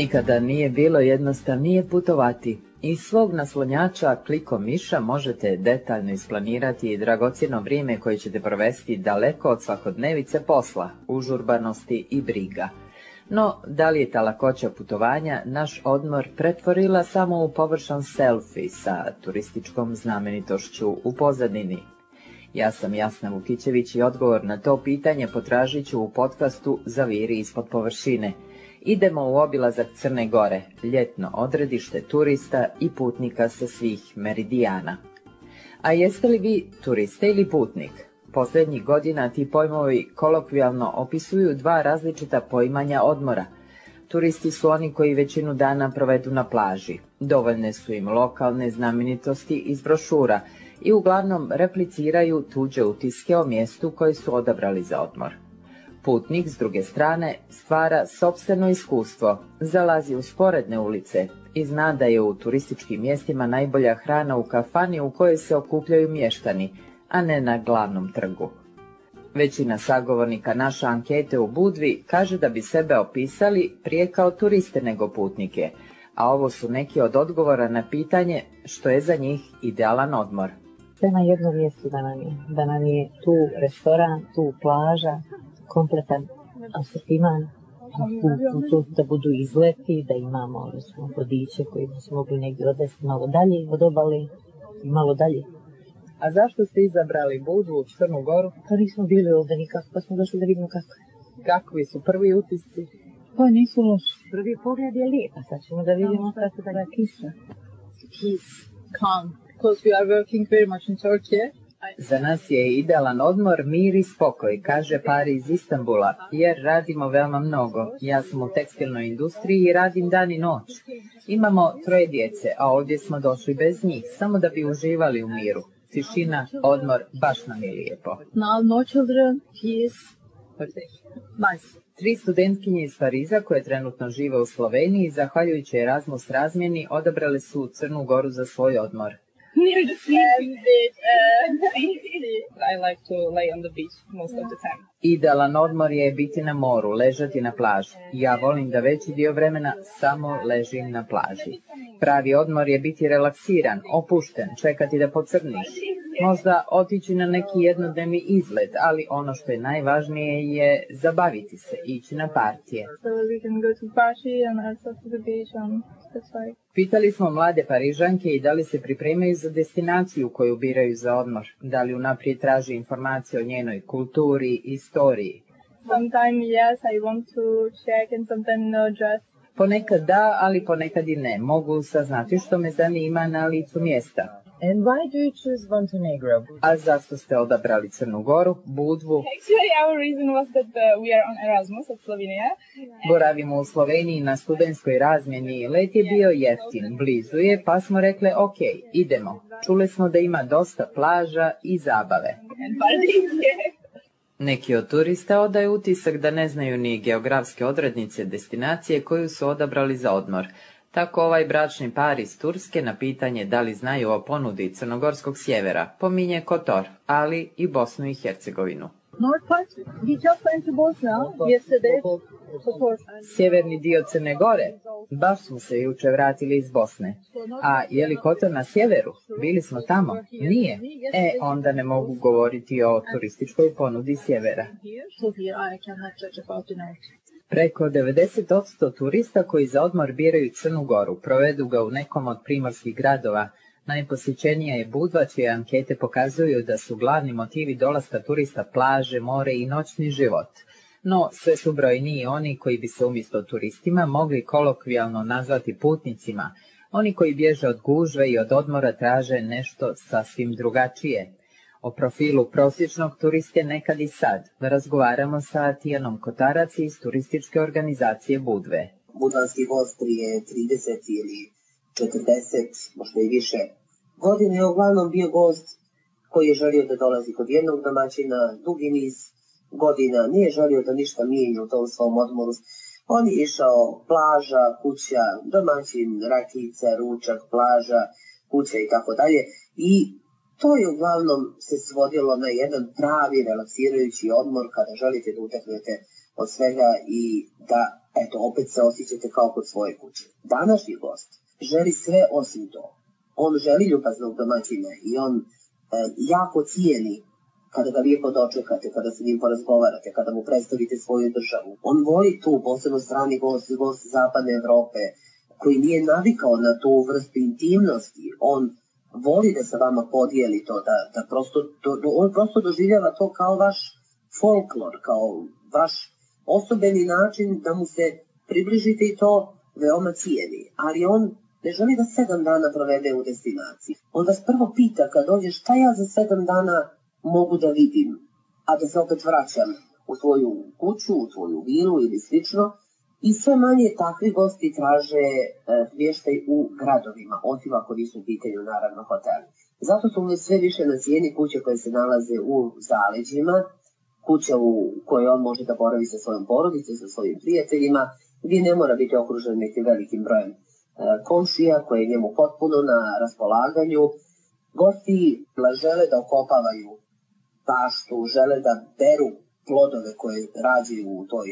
Nikada nije bilo jednostavnije putovati. Iz svog naslonjača klikom miša možete detaljno isplanirati dragocjeno vrijeme koje ćete provesti daleko od svakodnevice posla, užurbanosti i briga. No, da li je ta lakoća putovanja naš odmor pretvorila samo u površan selfie sa turističkom znamenitošću u pozadini? Ja sam Jasna Vukićević i odgovor na to pitanje potražit ću u podcastu Zaviri ispod površine – Idemo u obilazak Crne Gore, ljetno odredište turista i putnika sa svih meridijana. A jeste li vi turiste ili putnik? Posljednjih godina ti pojmovi kolokvijalno opisuju dva različita poimanja odmora. Turisti su oni koji većinu dana provedu na plaži. Dovoljne su im lokalne znamenitosti iz brošura i uglavnom repliciraju tuđe utiske o mjestu koje su odabrali za odmor. Putnik, s druge strane, stvara sobstveno iskustvo, zalazi u sporedne ulice i zna da je u turističkim mjestima najbolja hrana u kafani u kojoj se okupljaju mještani, a ne na glavnom trgu. Većina sagovornika naše ankete u Budvi kaže da bi sebe opisali prije kao turiste nego putnike, a ovo su neki od odgovora na pitanje što je za njih idealan odmor. Sve na jednom mjestu da nam je, da nam je tu restoran, tu plaža, kompletan asortiman, da budu izleti, da imamo recimo, vodiče koji bi se mogli negdje odvesti malo dalje od obale i malo dalje. A zašto ste izabrali Budu u Crnu Goru? Pa nismo bili ovdje nikako, pa smo došli da vidimo kako je. Kakvi su prvi utisci? Pa nisu loši. Prvi pogled je lijep, a sad ćemo da vidimo kako da ga kiša. Peace, calm, because we are working very much in Turkey. Za nas je idealan odmor, mir i spokoj, kaže par iz Istambula, jer radimo veoma mnogo. Ja sam u tekstilnoj industriji i radim dan i noć. Imamo troje djece, a ovdje smo došli bez njih, samo da bi uživali u miru. Tišina, odmor, baš nam je lijepo. Tri studentkinje iz Pariza koje trenutno žive u Sloveniji, zahvaljujući Erasmus razmjeni, odabrali su Crnu Goru za svoj odmor. Near the sea. I like to lay on the beach most of the time. Idealan odmor je biti na moru, ležati na plaži. Ja volim da veći dio vremena samo ležim na plaži. Pravi odmor je biti relaksiran, opušten, čekati da pocrniš. Možda otići na neki jednodnevni izlet, ali ono što je najvažnije je zabaviti se, ići na partije. Pitali smo mlade Parižanke i da li se pripremaju za destinaciju koju biraju za odmor, da li unaprijed traže informacije o njenoj kulturi, istoriji. Sometimes yes, I want to check and sometimes no just. Ponekad da, ali ponekad i ne. Mogu saznati što me zanima na licu mjesta. And why do you choose Montenegro? A zašto ste odabrali Crnu Goru, Budvu? Actually, our reason was that uh, we are on Erasmus at Slovenia. Boravimo u Sloveniji na studentskoj razmjeni. Let je bio jeftin, blizu je, pa smo rekli ok, idemo. Čuli smo da ima dosta plaža i zabave. And parties, yeah. Neki od turista odaju utisak da ne znaju ni geografske odrednice destinacije koju su odabrali za odmor. Tako ovaj bračni par iz Turske na pitanje da li znaju o ponudi Crnogorskog sjevera pominje Kotor, ali i Bosnu i Hercegovinu. Sjeverni dio Crne Gore, baš smo se juče vratili iz Bosne. A je li Kotor na sjeveru? Bili smo tamo? Nije. E, onda ne mogu govoriti o turističkoj ponudi sjevera. Preko 90% turista koji za odmor biraju Crnu Goru provedu ga u nekom od primorskih gradova. Najposjećenija je Budva čije ankete pokazuju da su glavni motivi dolaska turista plaže, more i noćni život. No, sve su brojniji oni koji bi se umjesto turistima mogli kolokvijalno nazvati putnicima, oni koji bježe od gužve i od odmora traže nešto sasvim drugačije. O profilu prosječnog turiste nekad i sad razgovaramo sa Tijanom Kotarac iz turističke organizacije Budve. Budvanski gost prije 30 ili 40, možda i više godine je uglavnom bio gost koji je želio da dolazi kod jednog domaćina dugi niz godina, nije želio da ništa mijenja u tom svom odmoru. On je išao plaža, kuća, domaćin, rakica, ručak, plaža, kuća i tako dalje. I To je uglavnom se svodilo na jedan pravi relaksirajući odmor kada želite da uteknete od svega i da eto, opet se osjećate kao kod svoje kuće. Današnji gost želi sve osim to. On želi ljubaznog domaćina i on e, jako cijeni kada ga lijepo dočekate, kada se njim porazgovarate, kada mu predstavite svoju državu. On voli tu, posebno strani gost, gost zapadne Evrope, koji nije navikao na tu vrstu intimnosti. On voli da sa vama podijeli to, da, da prosto, do, do, on prosto doživljava to kao vaš folklor, kao vaš osobeni način da mu se približite i to veoma cijeni. Ali on ne želi da sedam dana provede u destinaciji. On vas prvo pita kad dođe šta ja za sedam dana mogu da vidim, a da se opet vraćam u svoju kuću, u svoju vilu ili slično. I sve manje takvi gosti traže e, vještaj u gradovima, osim ako nisu u pitanju naravno hoteli. Zato su sve više na cijeni kuće koje se nalaze u zaleđima, kuća u kojoj on može da boravi sa svojom porodicom, sa svojim prijateljima, gdje ne mora biti okružen nekim velikim brojem e, komšija koje je njemu potpuno na raspolaganju. Gosti žele da okopavaju paštu, žele da beru plodove koje rađaju u toj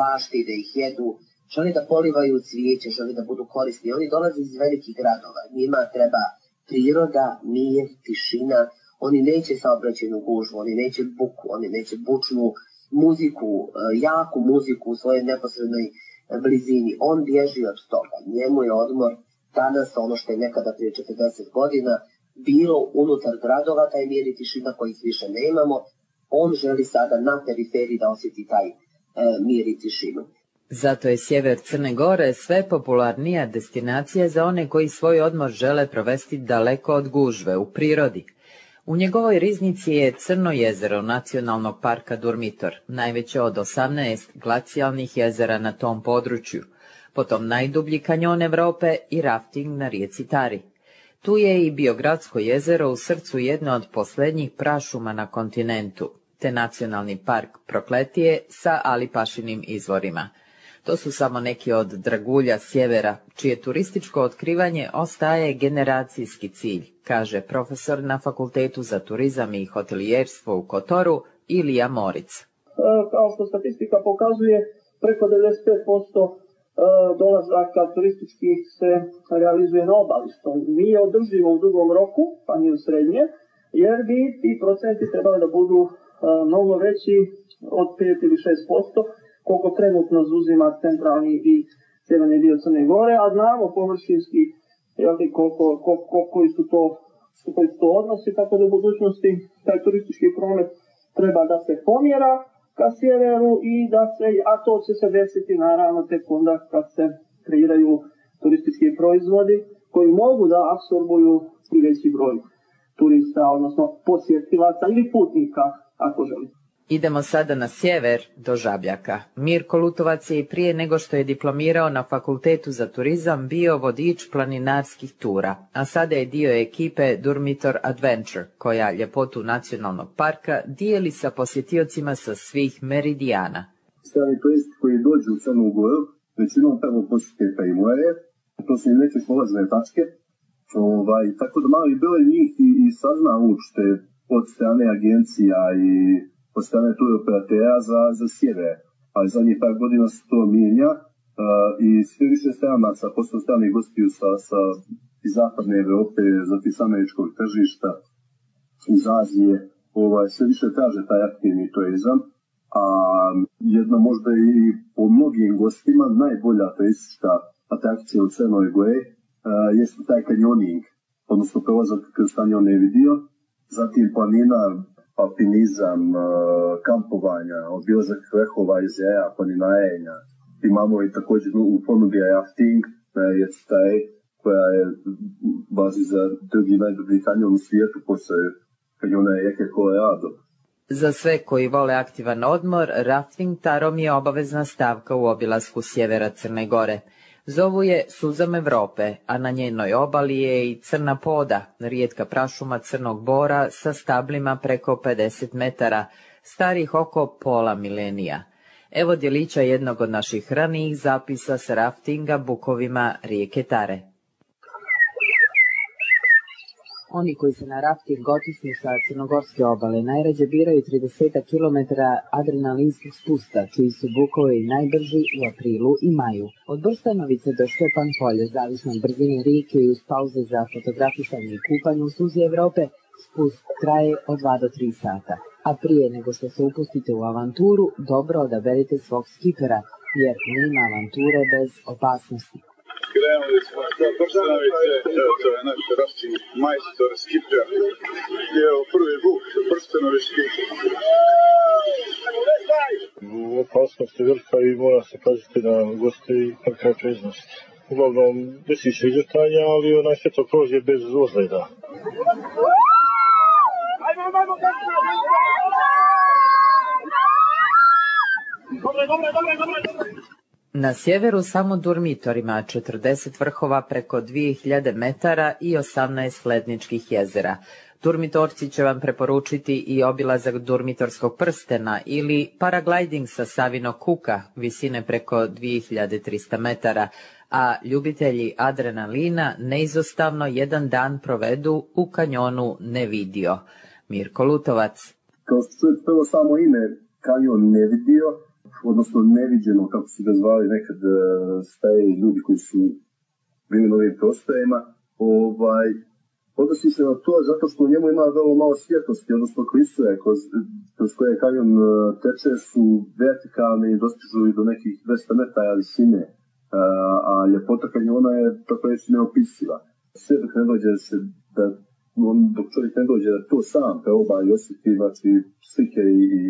bašti, da ih jedu, žele da polivaju cvijeće, žele da budu korisni. Oni dolaze iz velikih gradova, njima treba priroda, mir, tišina, oni neće saobraćenu gužvu, oni neće buku, oni neće bučnu muziku, e, jaku muziku u svojoj neposrednoj blizini. On bježi od toga. Njemu je odmor danas ono što je nekada prije 40 godina bilo unutar gradova, taj mir i tišina kojih više nemamo. On želi sada na periferiji da osjeti taj e, mir i tišinu. Zato je sjever Crne Gore sve popularnija destinacija za one koji svoj odmor žele provesti daleko od gužve, u prirodi. U njegovoj riznici je Crno jezero nacionalnog parka Durmitor, najveće od 18 glacijalnih jezera na tom području, potom najdublji kanjon Europe i rafting na rijeci Tari. Tu je i Biogradsko jezero u srcu jedne od posljednjih prašuma na kontinentu, te nacionalni park Prokletije sa alipašinim izvorima. To su samo neki od dragulja sjevera, čije turističko otkrivanje ostaje generacijski cilj, kaže profesor na Fakultetu za turizam i hotelijerstvo u Kotoru Ilija Moric. E, kao što statistika pokazuje, preko 95% e, dolazaka turistički se realizuje na obali, što nije održivo u dugom roku, pa ni u srednje, jer bi ti procenti trebali da budu e, mnogo veći od 5 ili 6%, koliko trenutno zuzima centralni i sjeverni dio Crne Gore, a znamo površinski jeli, koliko, koliko, koji su to koji su to odnosi, tako da u budućnosti taj turistički promet treba da se pomjera ka sjeveru i da se, a to će se desiti naravno tek onda kad se kreiraju turistički proizvodi koji mogu da apsorbuju i veći broj turista, odnosno posjetilaca ili putnika, ako želite. Idemo sada na sjever do Žabljaka. Mirko Lutovac je i prije nego što je diplomirao na Fakultetu za turizam bio vodič planinarskih tura, a sada je dio ekipe Durmitor Adventure, koja ljepotu nacionalnog parka dijeli sa posjetiocima sa svih meridijana. Strani turisti koji dođu u Crnu Goru, većinom prvo posjete i more, to su i neke polazne tačke, ovaj, tako da mali broj njih i, i sazna uopšte od strane agencija i od strane operatera za, za sjever. Ali zadnjih par godina se to mijenja uh, i sve više stranaca, posle stranih gostiju sa, sa iz zapadne Evrope, zatim sa američkog tržišta, iz Azije, ovaj, sve više traže taj aktivni turizam, a jedna možda i po mnogim gostima najbolja turistička atrakcija u Crnoj Gore uh, jeste taj kanjoning, odnosno prolazak kroz kanjon vidio, zatim planina alpinizam, e, kampovanja, obilazak vrhova i zeja, planinajenja. Imamo i također u ponudi rafting, je taj koja je bazi za drugi najdublji kanjon u svijetu posle kanjona rijeke Colorado. Za sve koji vole aktivan odmor, rafting tarom je obavezna stavka u obilasku sjevera Crne Gore. Zovu je Suzam Evrope, a na njenoj obali je i crna poda, rijetka prašuma crnog bora sa stablima preko 50 metara, starih oko pola milenija. Evo djelića jednog od naših ranijih zapisa s raftinga bukovima rijeke Tare. Oni koji se na rafting gotisnu sa crnogorske obale najrađe biraju 30 km adrenalinskog spusta, čiji su bukovi najbrži u aprilu i maju. Od Brstanovice do Štepan polje, zavisno od brzine rijeke i uz pauze za fotografisanje i kupanje u suzi Evrope, spust traje od 2 do 3 sata. A prije nego što se upustite u avanturu, dobro odaberite svog skipera, jer nema avanture bez opasnosti. Krenuli smo sa Prstenovice, evo to je naš rafting majstor, skiper. I evo prvi buk Prstenovički. Opasnost je velika i mora se paziti na goste i kakva je preznost. Uglavnom, desi se izvrtanja, ali onaj sve to prođe bez ozleda. Dobre, dobre, dobre, dobre, dobre. Na sjeveru samo Durmitorima 40 vrhova preko 2000 metara i 18 ledničkih jezera. Durmitorci će vam preporučiti i obilazak Durmitorskog prstena ili paragliding sa Savino Kuka, visine preko 2300 metara, a ljubitelji adrenalina neizostavno jedan dan provedu u kanjonu Nevidio. Mirko Lutovac. Kao što prvo samo ime kanjon Nevidio, odnosno neviđeno, kako su ga zvali nekad e, staje ljudi koji su bili na ovim prostorima, ovaj, odnosi se na to zato što u njemu ima vrlo malo svjetlosti, odnosno klisuje kroz, kroz koje kanjon e, teče su vertikalne i dostižu i do nekih 200 metara visine, a, e, a ljepota kanjona je tako reći neopisiva. Sve dok ne dođe se da on, dok čovjek ne dođe da to sam proba i osjeti, znači slike i, i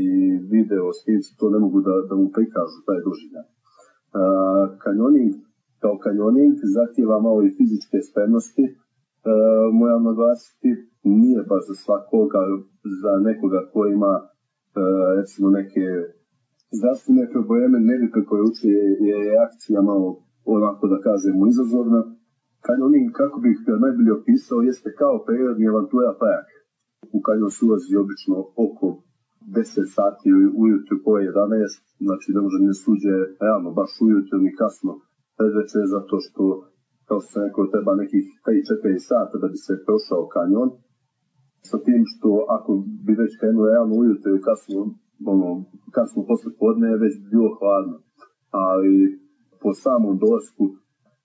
video snimci to ne mogu da, da mu prikažu taj doživljaj. kanjoning kao kanjoning zahtjeva malo i fizičke spremnosti, uh, moram naglasiti, nije baš za svakoga, za nekoga ko ima uh, recimo neke zdravstvene probleme, nevike koje uči je, je reakcija malo onako da kažemo izazovna, Kanjoning, kako bih ga najbolje opisao, jeste kao periodni avantura pajak. U kanjon se ulazi obično oko 10 sati ujutru po 11, znači ne može ne suđe realno baš ujutru ni kasno predveče, zato što, kao što sam treba nekih 3-4 sata da bi se prošao kanjon. Sa tim što ako bi već krenuo realno ujutru i kasno, ono, kasno posle podne je već bilo hladno. Ali po samom dolasku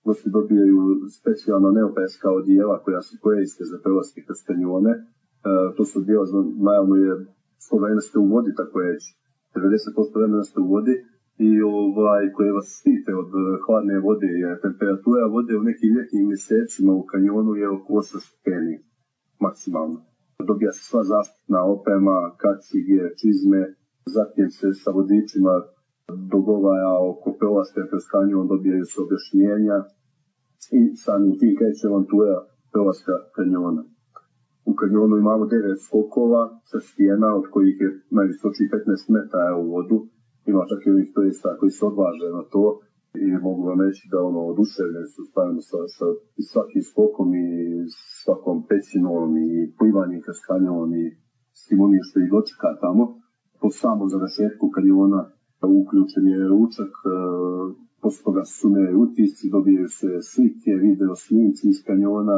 gosti dobijaju specijalno neopeska odijela koja se koriste za prelaske kroz kanjone. E, to su odijela, naravno je svo vreme ste u vodi, tako je 90% vremena ste u vodi i ovaj, koje vas štite od hladne vode, jer temperatura vode u nekim ljetnim mjesecima u kanjonu je oko 8 stepeni maksimalno. Dobija se sva zaštitna oprema, kacige, čizme, zatim se sa vodičima dogovara oko prolaska kroz kanjon, dobijaju se objašnjenja, i samim tim kreće avantura prolaska kanjona. U kanjonu imamo devet skokova sa stijena, od kojih je najvisočiji 15 metara u vodu. Ima čak i ovih turista koji se odvaže na to i mogu vam reći da ono oduševljeni su stavljeno sa, sa svakim skokom i svakom pećinom i plivanjem kroz kanjon i s tim onim što ih dočeka tamo. Po samom završetku kanjona uključen je ručak, posle toga su ne utisci, dobijaju se slike, video snimci iz kanjona,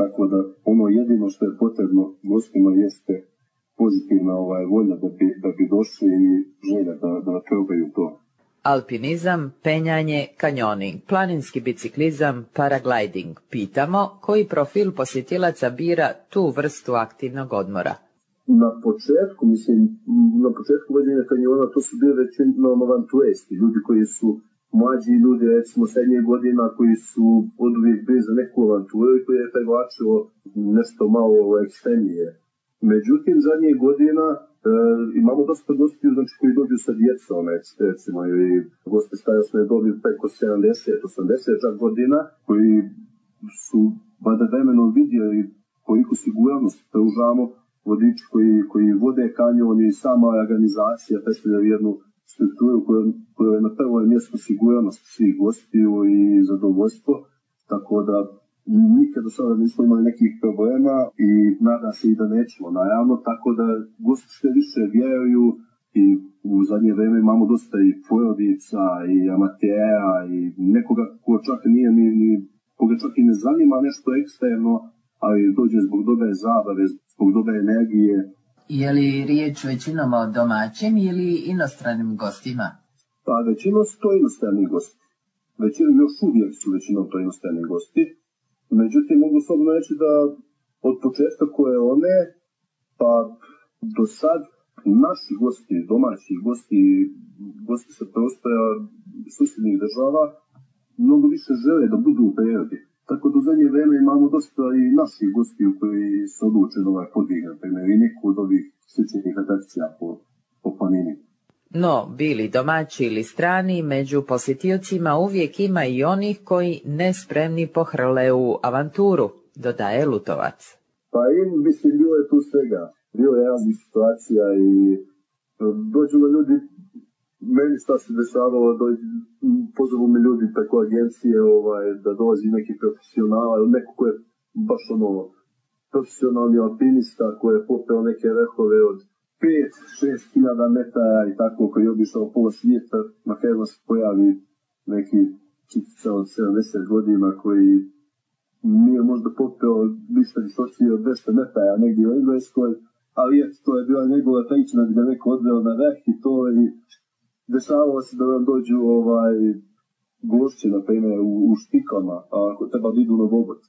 tako da ono jedino što je potrebno gostima jeste pozitivna ovaj, volja da bi, da bi došli i želja da, da probaju to. Alpinizam, penjanje, kanjoning, planinski biciklizam, paragliding. Pitamo koji profil posjetilaca bira tu vrstu aktivnog odmora. Na početku, mislim, na početku vođenja kanjona to su bili većinom avanturisti, ljudi koji su mlađi ljudi, recimo srednje godina, koji su od uvijek bili za neku avanturu i koji je privlačilo nešto malo ekstremije. Međutim, zadnjih godina e, imamo dosta gostiju znači, koji dođu sa djecom, recimo, ili goste starosne dobi preko 70-80 čak godina, koji su vada vremenom vidjeli koliko sigurnost pružamo vodiči koji, koji vode kanjon i sama organizacija predstavlja jednu strukturu koja, je na prvo mjesto sigurnost svih gostiju i zadovoljstvo, tako da nikad do sada nismo imali nekih problema i nada se i da nećemo, naravno, tako da gosti sve više vjeruju i u zadnje vrijeme imamo dosta i porodica i amatera i nekoga ko čak nije ni, ni koga čak i ne zanima nešto eksterno, ali dođe zbog dobre zabave, zbog dobre energije. Je li riječ većinom o domaćim ili inostranim gostima? Pa većinom su to inostrani gosti. Većinom, još uvijek su većinom to inostrani gosti. Međutim, mogu slobodno reći da od početka koje one, pa do sad naši gosti, domaći gosti, gosti sa prostora susjednih država, mnogo više žele da budu u prirodi. Tako da u zadnje vreme imamo dosta i naših gostiju koji su odlučeni ovaj podvig, na primjer, i neku od ovih sličnih atrakcija po, po planini. No, bili domaći ili strani, među posjetiocima uvijek ima i onih koji nespremni pohrle u avanturu, dodaje Lutovac. Pa i, mislim, bilo je tu svega. Bilo je raznih situacija i dođu mi ljudi, meni šta se dešavalo, dođu, pozovu mi ljudi preko agencije ovaj, da dolazi neki profesionala, neko ko je baš ono profesionalni alpinista koji je popeo neke vrhove od 5-6 hiljada metara i tako koji je obišao pola svijeta, na kraju se pojavi neki čitica od 70 godina koji nije možda popeo više visočije od 200 metara negdje u Engleskoj, ali je, to je bila njegova da ga neko odveo na vrh i to i dešavalo se da nam dođu ovaj, gošće, na primjer, u, u špikama, a ako treba da idu na Vobot.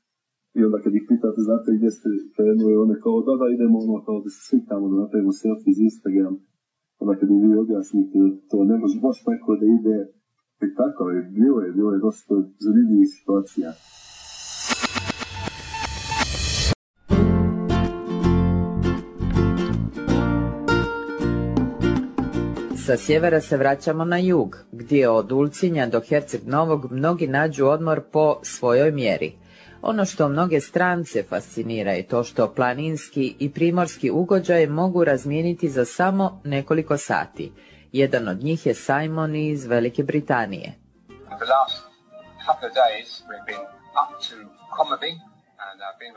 I onda kad ih pitate, znate gdje ste krenuli, one kao, da, da, idemo ono, kao da se slikamo, da napravimo selfie iz Instagram. Onda kad im vi objasnite, to ne može baš neko da ide, i tako je, bilo je, bilo je dosta zanimljivih situacija. Sa sjevera se vraćamo na jug, gdje od Ulcinja do Herceg Novog mnogi nađu odmor po svojoj mjeri. Ono što mnoge strance fascinira je to što planinski i primorski ugođaj mogu razmijeniti za samo nekoliko sati. Jedan od njih je Simon iz Velike Britanije.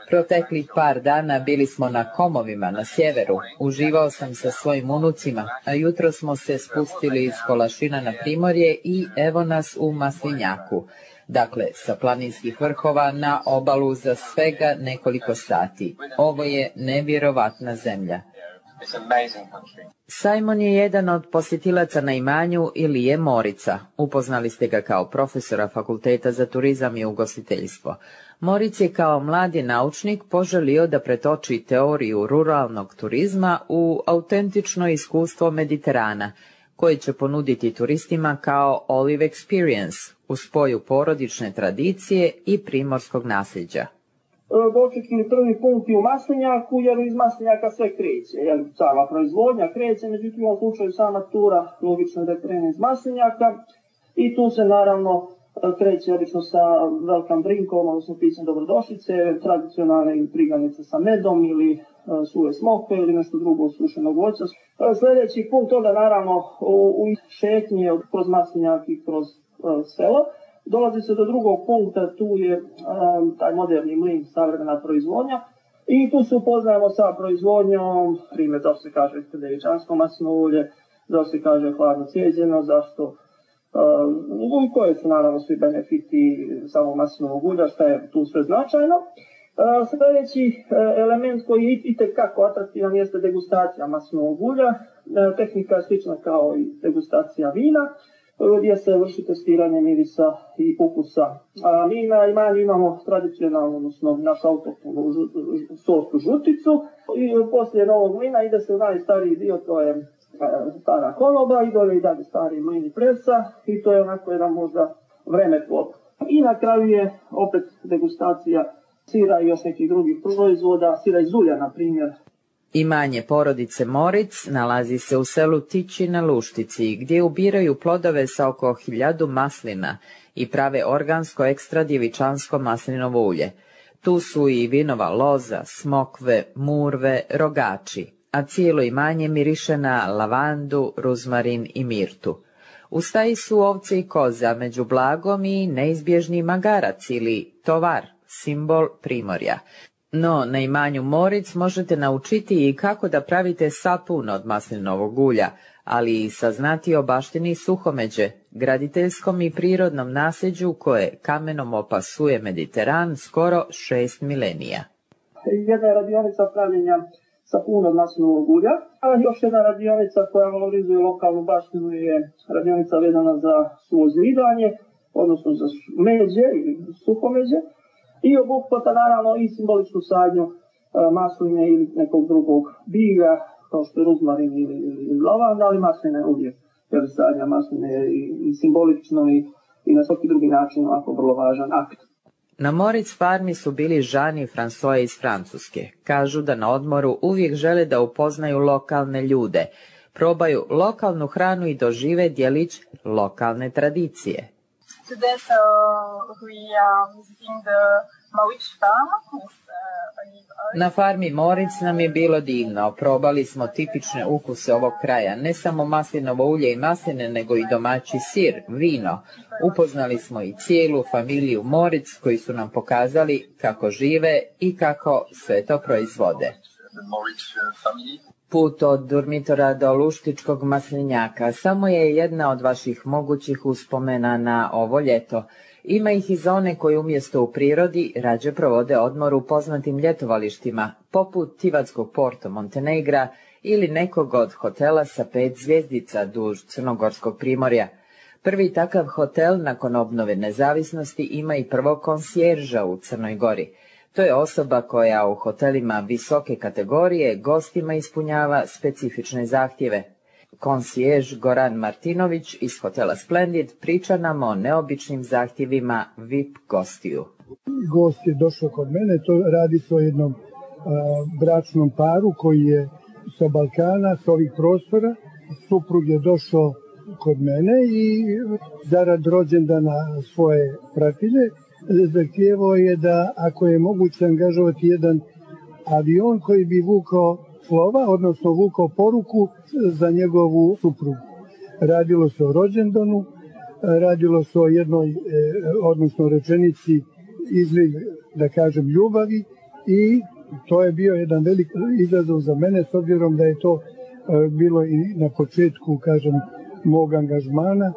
Proteklih par dana bili smo na komovima na sjeveru. Uživao sam sa svojim unucima, a jutro smo se spustili iz Kolašina na Primorje i evo nas u Maslinjaku. Dakle, sa planinskih vrhova na obalu za svega nekoliko sati. Ovo je nevjerovatna zemlja. Simon je jedan od posjetilaca na imanju ili je Morica. Upoznali ste ga kao profesora Fakulteta za turizam i ugostiteljstvo. Moric je kao mladi naučnik poželio da pretoči teoriju ruralnog turizma u autentično iskustvo Mediterana, koje će ponuditi turistima kao Olive Experience u spoju porodične tradicije i primorskog nasljeđa. Dočekili prvi punkt je u maslinjaku, jer iz maslinjaka sve kreće. Jer sama proizvodnja kreće, međutim u ovom slučaju sama tura logično da krene iz maslinjaka i tu se naravno kreće obično sa welcome drinkom, odnosno pićem dobrodošlice, tradicionalne priganice sa medom ili suve smoke ili nešto drugo sušenog voća. Sljedeći punkt toga naravno u, šetnji kroz maslinjak i kroz selo. Dolazi se do drugog punkta, tu je taj moderni mlin, savremena proizvodnja. I tu se upoznajemo sa proizvodnjom, primjer, zašto se kaže devičansko maslinovo ulje, zašto se kaže hladno cijeđeno, zašto um, i koje su naravno svi benefiti samog maslinovog ulja, šta je tu sve značajno. Uh, sljedeći uh, element koji je itekako atraktivan jeste degustacija maslinovog ulja. Uh, tehnika je slična kao i degustacija vina gdje se vrši testiranje mirisa i ukusa. A mi na imanju imamo tradicionalno, odnosno našu autohtonu sostu žuticu i poslije novog mlina ide se u najstariji dio, to je stara konoba i dole i dalje stari mlin i presa i to je onako jedan možda vremeplov. I na kraju je opet degustacija sira i još nekih drugih proizvoda, sira iz ulja na primjer, Imanje porodice Moric nalazi se u selu Tići na Luštici, gdje ubiraju plodove sa oko hiljadu maslina i prave organsko ekstra djevičansko maslinovo ulje. Tu su i vinova loza, smokve, murve, rogači, a cijelo imanje miriše na lavandu, ruzmarin i mirtu. U staji su ovce i koze, a među blagom i neizbježni magarac ili tovar, simbol primorja. No, na imanju Moric možete naučiti i kako da pravite sapun od maslinovog ulja, ali i saznati o baštini suhomeđe, graditeljskom i prirodnom nasljeđu koje kamenom opasuje Mediteran skoro šest milenija. Jedna je radionica pravljenja sapunog maslinovog ulja, a još jedna radionica koja valorizuje lokalnu baštinu je radionica vezana za suvozidanje, odnosno za međe ili suhomeđe. I obuhvata naravno i simboličnu sadnju e, masline ili nekog drugog bilja, kao što je ruzmarin ili, ili lavanda, ali masline uvijek, jer sadnja masline je i, i simbolično i, i na svaki drugi način ovako vrlo važan akt. Na Moritz farmi su bili Žani i François iz Francuske. Kažu da na odmoru uvijek žele da upoznaju lokalne ljude, probaju lokalnu hranu i dožive djelić lokalne tradicije. Today so we are visiting the Maurits farm oil. Na farmi Moric nam je bilo divno, probali smo tipične ukuse ovog kraja, ne samo maslinovo ulje i masline, nego i domaći sir, vino. Upoznali smo i cijelu familiju Moric koji su nam pokazali kako žive i kako sve to proizvode. Put od Durmitora do Luštičkog maslinjaka samo je jedna od vaših mogućih uspomena na ovo ljeto. Ima ih i zone koje umjesto u prirodi rađe provode odmor u poznatim ljetovalištima, poput Tivatskog porto Montenegra ili nekog od hotela sa pet zvjezdica duž Crnogorskog primorja. Prvi takav hotel nakon obnove nezavisnosti ima i prvog konsjerža u Crnoj Gori. To je osoba koja u hotelima visoke kategorije gostima ispunjava specifične zahtjeve. Konsijež Goran Martinović iz hotela Splendid priča nam o neobičnim zahtjevima VIP gostiju. Gost je došao kod mene, to radi se o jednom a, bračnom paru koji je sa Balkana, sa ovih prostora. Suprug je došao kod mene i zarad rođendana svoje pratilje zahtijevao je da ako je moguće angažovati jedan avion koji bi vukao slova, odnosno vukao poruku za njegovu suprugu. Radilo se o rođendanu, radilo se o jednoj, e, odnosno rečenici izliv, da kažem, ljubavi i to je bio jedan velik izazov za mene s obzirom da je to e, bilo i na početku, kažem, mog angažmana,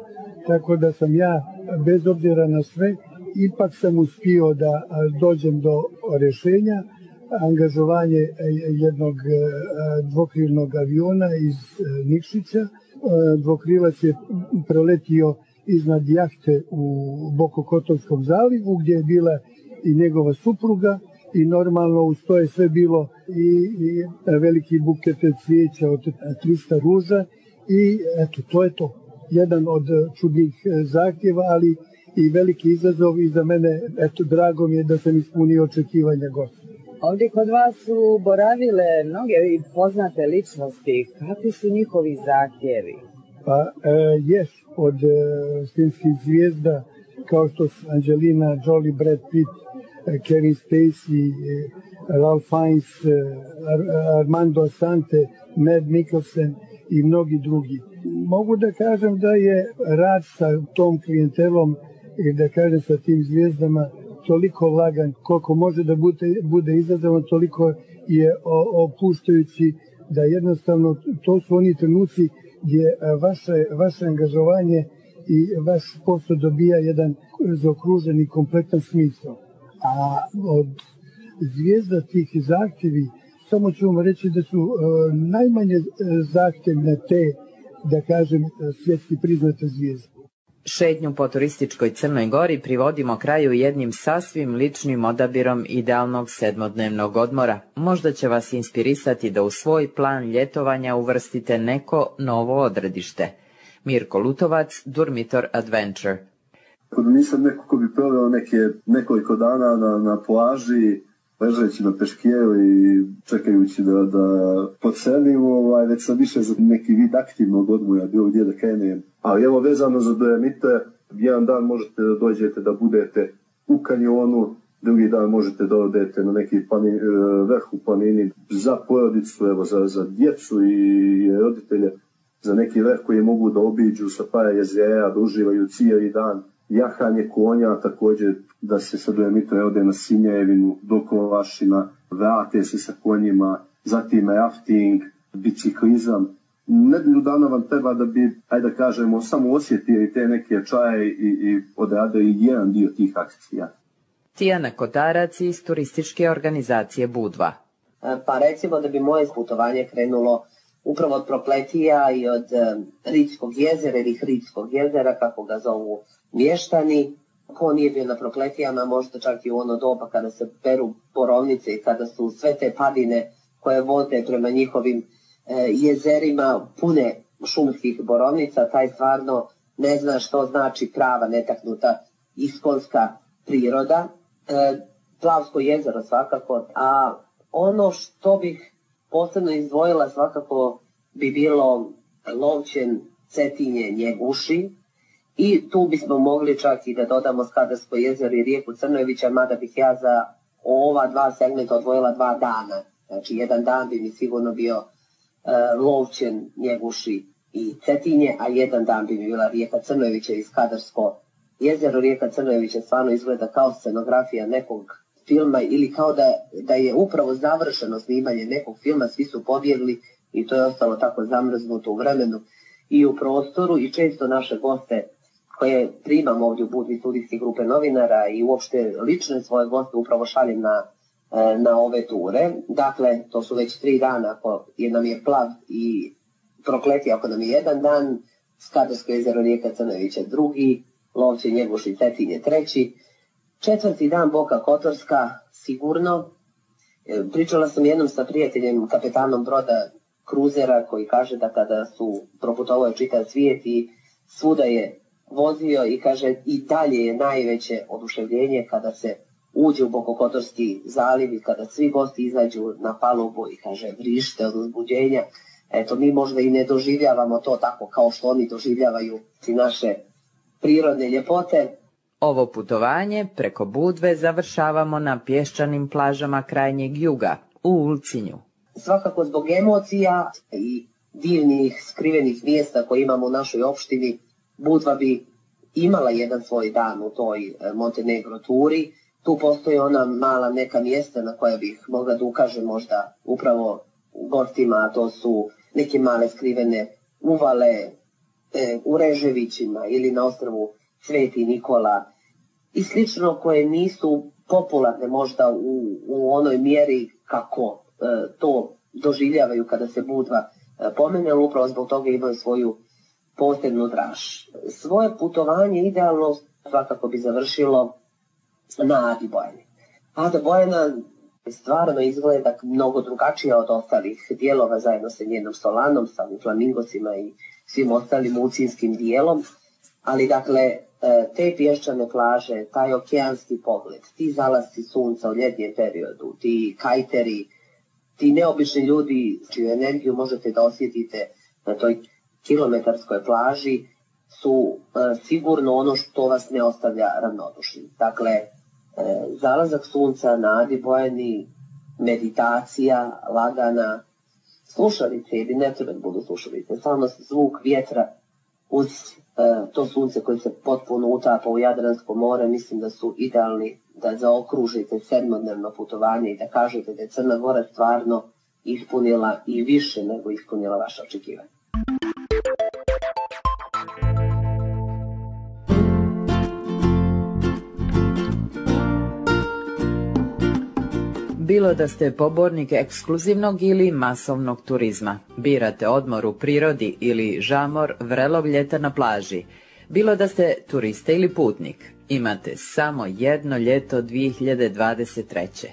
tako da sam ja, bez obzira na sve, ipak sam uspio da dođem do rješenja angažovanje e, jednog e, dvokrilnog aviona iz e, Nikšića. Dvokrilac je preletio iznad jahte u Bokokotovskom zalivu gdje je bila i njegova supruga i normalno uz to je sve bilo i, i veliki buket cvijeća od 300 ruža i eto to je to. Jedan od čudnih zahtjeva, ali i veliki izazov i za mene, eto, drago mi je da sam ispunio očekivanja gosta. Ovdje kod vas su boravile mnoge i poznate ličnosti. Kakvi su njihovi zahtjevi? Pa, e, jes, od e, filmskih zvijezda kao što su Angelina Jolie, Brad Pitt, e, Kevin Spacey, e, Ralph Fiennes, e, Ar Armando Asante, Mad Mikkelsen i mnogi drugi. Mogu da kažem da je rad sa tom klijentelom i da kažem sa tim zvijezdama toliko lagan koliko može da bude, bude izazovan, toliko je opuštajući da jednostavno to su oni trenuci gdje vaše, vaše angažovanje i vaš posao dobija jedan zaokružen i kompletan smisao. A od zvijezda tih zahtjevi, samo ću vam reći da su uh, najmanje zahtjevne te, da kažem, svjetski priznate zvijezde. Šetnju po turističkoj Crnoj Gori privodimo kraju jednim sasvim ličnim odabirom idealnog sedmodnevnog odmora. Možda će vas inspirisati da u svoj plan ljetovanja uvrstite neko novo odredište. Mirko Lutovac, Durmitor Adventure. Nisam neko ko bi proveo neke, nekoliko dana na, na plaži, ležeći na peškijeru i čekajući da, da pocelim, ovaj, već sam više za neki vid aktivnog odmoja, bilo gdje da krenem. Ali evo vezano za dojamite, jedan dan možete da dođete da budete u kanjonu, drugi dan možete da odete na neki plani, e, vrh u planini za porodicu, evo, za, za djecu i roditelje, za neki vrh koji mogu da obiđu sa para jezera, da uživaju cijeli dan jahanje konja, također da se sa Dojamitom ode na Sinjevinu, do Kovašina, vrate se sa konjima, zatim rafting, biciklizam. Nedelju dana vam treba da bi, ajde da kažemo, samo osjetili te neke čaje i, i odradili jedan dio tih akcija. Tijana Kotarac iz turističke organizacije Budva. E, pa recimo da bi moje putovanje krenulo upravo od Prokletija i od e, Ritskog jezera ili Hridskog jezera, kako ga zovu mještani. Ko nije bio na Prokletijama, možda čak i u ono doba kada se peru borovnice i kada su sve te padine koje vode prema njihovim jezerima pune šumskih borovnica, taj stvarno ne zna što znači prava netaknuta iskonska priroda. E, Plavsko jezero svakako, a ono što bih posebno izdvojila svakako bi bilo Lovćen, Cetinje, Njeguši i tu bismo mogli čak i da dodamo Skadarsko jezero i rijeku Crnojevića, mada bih ja za ova dva segmenta odvojila dva dana. Znači jedan dan bi mi sigurno bio Lovćen, Njeguši i Cetinje, a jedan dan bi bila rijeka Crnojevića i Skadarsko jezero. Rijeka Crnojevića stvarno izgleda kao scenografija nekog filma ili kao da, da je upravo završeno snimanje nekog filma, svi su pobjegli i to je ostalo tako zamrznuto u vremenu i u prostoru i često naše goste koje primam ovdje u Budvi studijske grupe novinara i uopšte lične svoje goste upravo šaljem na, na ove ture. Dakle, to su već tri dana, ako je nam je plav i prokleti ako nam je jedan dan, Skadarsko jezero Rijeka Crnovića drugi, Lovće Njeguš i Cetinje treći, Četvrti dan Boka Kotorska, sigurno. E, pričala sam jednom sa prijateljem, kapetanom broda kruzera, koji kaže da kada su proputovao čitav svijet i svuda je vozio i kaže i dalje je najveće oduševljenje kada se uđe u Bokokotorski zaliv i kada svi gosti izađu na palubu i kaže vrište od uzbuđenja. Eto, mi možda i ne doživljavamo to tako kao što oni doživljavaju naše prirodne ljepote, ovo putovanje preko Budve završavamo na pješčanim plažama krajnjeg juga, u Ulcinju. Svakako zbog emocija i divnih skrivenih mjesta koje imamo u našoj opštini, Budva bi imala jedan svoj dan u toj e, Montenegro turi. Tu postoji ona mala neka mjesta na koja bih mogla da ukažem možda upravo gostima, a to su neke male skrivene uvale e, u Reževićima ili na ostrvu Sveti Nikola i slično koje nisu popularne možda u, u onoj mjeri kako e, to doživljavaju kada se Budva e, pomene, ali upravo zbog toga imaju svoju posebnu draž. Svoje putovanje idealno svakako bi završilo na Adi Bojani. Ada Bojana stvarno izgleda mnogo drugačija od ostalih dijelova zajedno sa njenom solanom, sa flamingosima i svim ostalim ucinskim dijelom, ali dakle E, te pješčane plaže, taj okeanski pogled, ti zalasci sunca u ljetnjem periodu, ti kajteri, ti neobični ljudi čiju energiju možete da osjetite na toj kilometarskoj plaži su e, sigurno ono što vas ne ostavlja ravnodušnim. Dakle, zalazak sunca na Adi Bojani, meditacija, lagana, slušalice ili ne treba da budu slušalice, samo zvuk vjetra uz E, to sunce koje se potpuno utapa u Jadransko more, mislim da su idealni da zaokružite sedmodnevno putovanje i da kažete da je Crna Gora stvarno ispunila i više nego ispunila vaše očekivanje. Bilo da ste pobornik ekskluzivnog ili masovnog turizma, birate odmor u prirodi ili žamor vrelog ljeta na plaži, bilo da ste turista ili putnik, imate samo jedno ljeto 2023.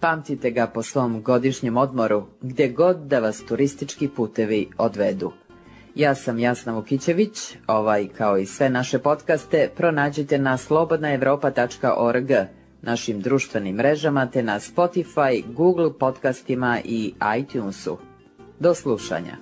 Pamtite ga po svom godišnjem odmoru, gdje god da vas turistički putevi odvedu. Ja sam Jasna Vukićević, ovaj kao i sve naše podcaste pronađite na slobodnaevropa.org našim društvenim mrežama te na Spotify, Google podcastima i iTunesu. Do slušanja.